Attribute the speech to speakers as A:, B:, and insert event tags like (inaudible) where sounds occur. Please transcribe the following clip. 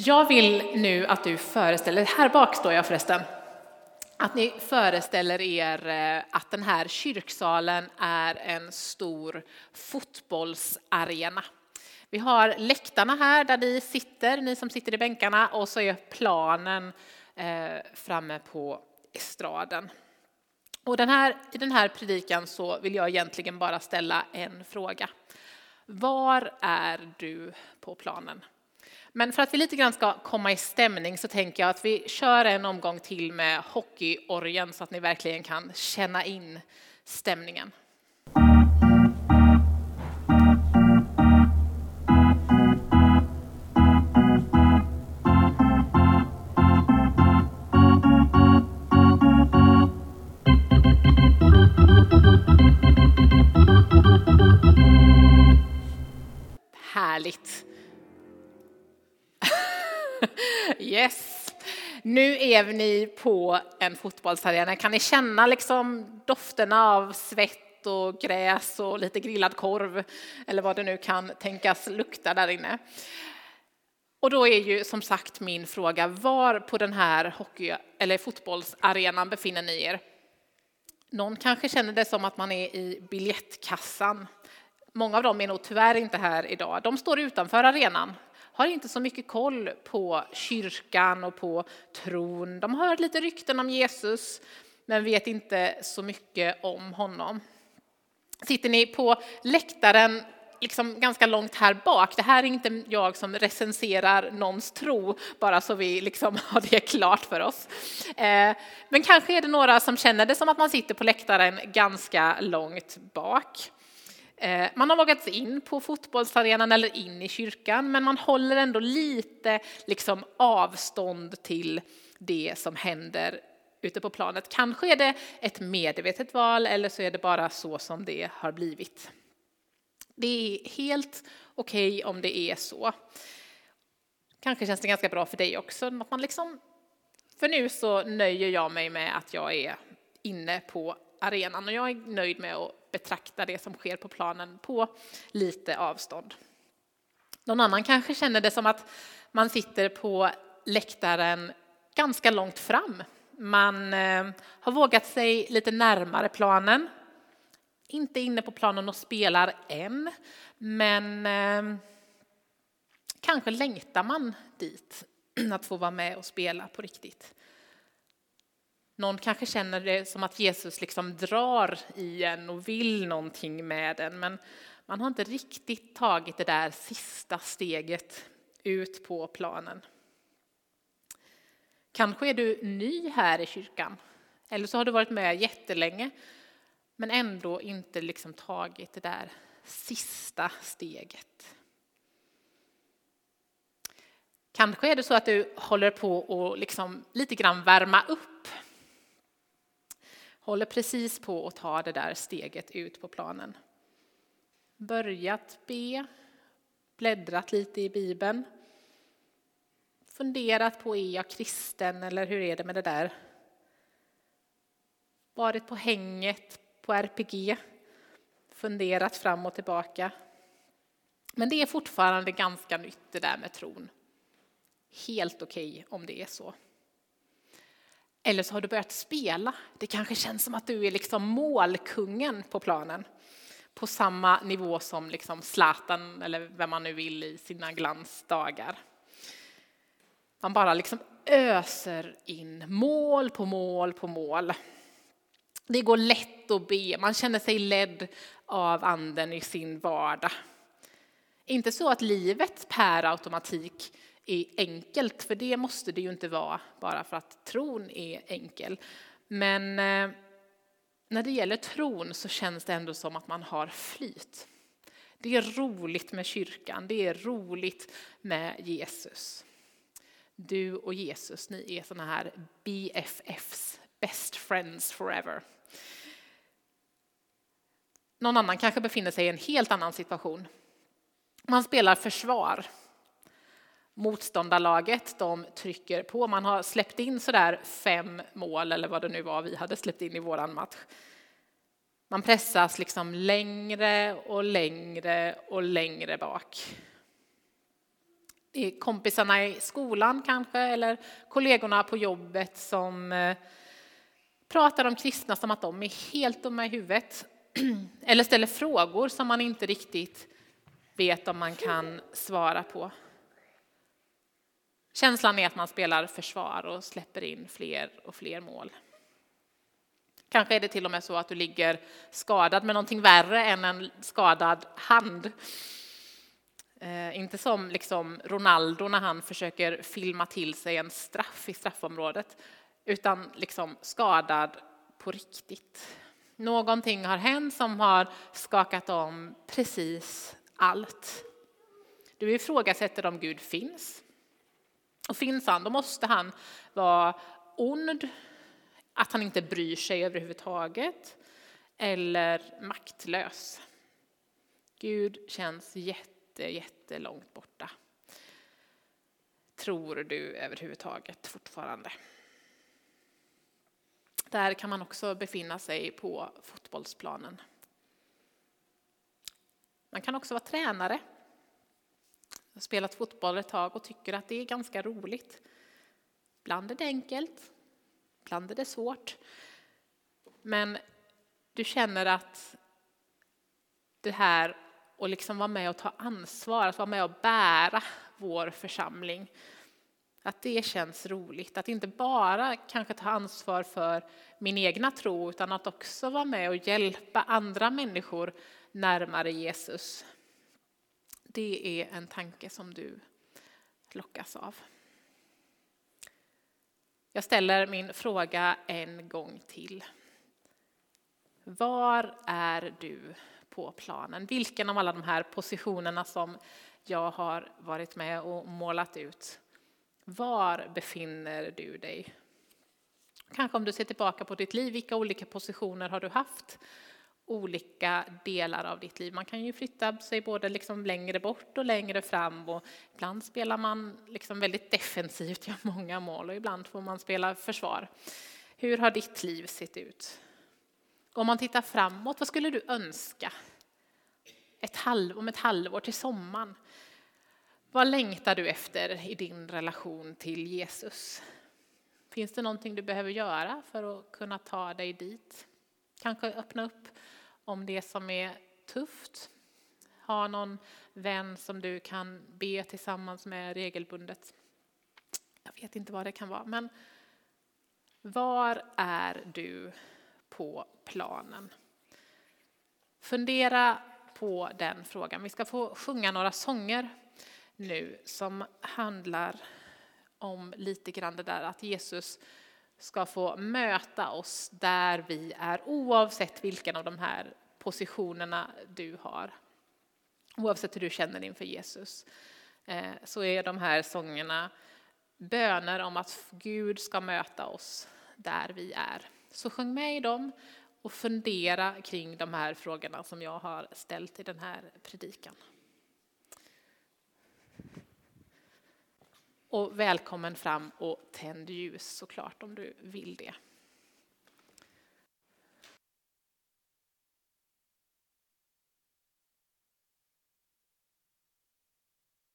A: Jag vill nu att du föreställer, här bak står jag förresten, att ni föreställer er eh, att den här kyrksalen är en stor fotbollsarena. Vi har läktarna här där ni sitter, ni som sitter i bänkarna, och så är planen eh, framme på estraden. Och den här, I den här predikan så vill jag egentligen bara ställa en fråga. Var är du på planen? Men för att vi lite grann ska komma i stämning så tänker jag att vi kör en omgång till med hockeyorgen så att ni verkligen kan känna in stämningen. Nu är ni på en fotbollsarena. Kan ni känna liksom dofterna av svett och gräs och lite grillad korv eller vad det nu kan tänkas lukta där inne? Och då är ju som sagt min fråga, var på den här hockey eller fotbollsarenan befinner ni er? Någon kanske känner det som att man är i biljettkassan. Många av dem är nog tyvärr inte här idag. De står utanför arenan har inte så mycket koll på kyrkan och på tron. De har hört lite rykten om Jesus, men vet inte så mycket om honom. Sitter ni på läktaren liksom ganska långt här bak. Det här är inte jag som recenserar någons tro, bara så vi liksom (laughs) har det klart för oss. Eh, men kanske är det några som känner det som att man sitter på läktaren ganska långt bak. Eh, man har vågat sig in på fotbollsarenan eller in i kyrkan, men man håller ändå lite liksom avstånd till det som händer ute på planet. Kanske är det ett medvetet val eller så är det bara så som det har blivit. Det är helt okej okay om det är så. Kanske känns det ganska bra för dig också. Att man liksom, för nu så nöjer jag mig med att jag är inne på arenan och jag är nöjd med att betrakta det som sker på planen på lite avstånd. Någon annan kanske känner det som att man sitter på läktaren ganska långt fram. Man eh, har vågat sig lite närmare planen. Inte inne på planen och spelar än, men eh, kanske längtar man dit (clears throat) att få vara med och spela på riktigt. Någon kanske känner det som att Jesus liksom drar i en och vill någonting med en, men man har inte riktigt tagit det där sista steget ut på planen. Kanske är du ny här i kyrkan, eller så har du varit med jättelänge, men ändå inte liksom tagit det där sista steget. Kanske är det så att du håller på att liksom lite grann värma upp håller precis på att ta det där steget ut på planen. Börjat be, bläddrat lite i Bibeln. Funderat på, är jag kristen eller hur är det med det där? Varit på hänget på RPG, funderat fram och tillbaka. Men det är fortfarande ganska nytt det där med tron. Helt okej okay om det är så. Eller så har du börjat spela. Det kanske känns som att du är liksom målkungen på planen. På samma nivå som liksom Zlatan eller vem man nu vill i sina glansdagar. Man bara liksom öser in mål på mål på mål. Det går lätt att be, man känner sig ledd av anden i sin vardag. Inte så att livet per automatik är enkelt, för det måste det ju inte vara bara för att tron är enkel. Men eh, när det gäller tron så känns det ändå som att man har flyt. Det är roligt med kyrkan, det är roligt med Jesus. Du och Jesus, ni är såna här BFFs, best friends forever. Någon annan kanske befinner sig i en helt annan situation. Man spelar försvar motståndarlaget de trycker på. Man har släppt in sådär fem mål eller vad det nu var vi hade släppt in i våran match. Man pressas liksom längre och längre och längre bak. Det är kompisarna i skolan kanske, eller kollegorna på jobbet som eh, pratar om kristna som att de är helt dumma i huvudet. (clears throat) Eller ställer frågor som man inte riktigt vet om man kan svara på. Känslan är att man spelar försvar och släpper in fler och fler mål. Kanske är det till och med så att du ligger skadad med någonting värre än en skadad hand. Eh, inte som liksom Ronaldo när han försöker filma till sig en straff i straffområdet, utan liksom skadad på riktigt. Någonting har hänt som har skakat om precis allt. Du ifrågasätter om Gud finns. Och finns han, då måste han vara ond, att han inte bryr sig överhuvudtaget eller maktlös. Gud känns jätte, jättelångt borta. Tror du överhuvudtaget fortfarande? Där kan man också befinna sig på fotbollsplanen. Man kan också vara tränare. Jag har spelat fotboll ett tag och tycker att det är ganska roligt. Ibland är det enkelt, ibland är det svårt. Men du känner att det här att liksom vara med och ta ansvar, att vara med och bära vår församling, att det känns roligt. Att inte bara kanske ta ansvar för min egna tro utan att också vara med och hjälpa andra människor närmare Jesus. Det är en tanke som du lockas av. Jag ställer min fråga en gång till. Var är du på planen? Vilken av alla de här positionerna som jag har varit med och målat ut var befinner du dig? Kanske om du ser tillbaka på ditt liv, vilka olika positioner har du haft? Olika delar av ditt liv. Man kan ju flytta sig både liksom längre bort och längre fram. Och ibland spelar man liksom väldigt defensivt, (laughs) gör många mål och ibland får man spela försvar. Hur har ditt liv sett ut? Om man tittar framåt, vad skulle du önska? Ett halv, om ett halvår till sommaren. Vad längtar du efter i din relation till Jesus? Finns det någonting du behöver göra för att kunna ta dig dit? Kanske öppna upp om det som är tufft. Ha någon vän som du kan be tillsammans med regelbundet. Jag vet inte vad det kan vara, men var är du på planen? Fundera på den frågan. Vi ska få sjunga några sånger nu som handlar om lite grann det där att Jesus ska få möta oss där vi är oavsett vilken av de här positionerna du har. Oavsett hur du känner inför Jesus eh, så är de här sångerna böner om att Gud ska möta oss där vi är. Så sjung med i dem och fundera kring de här frågorna som jag har ställt i den här predikan. Och välkommen fram och tänd ljus såklart om du vill det.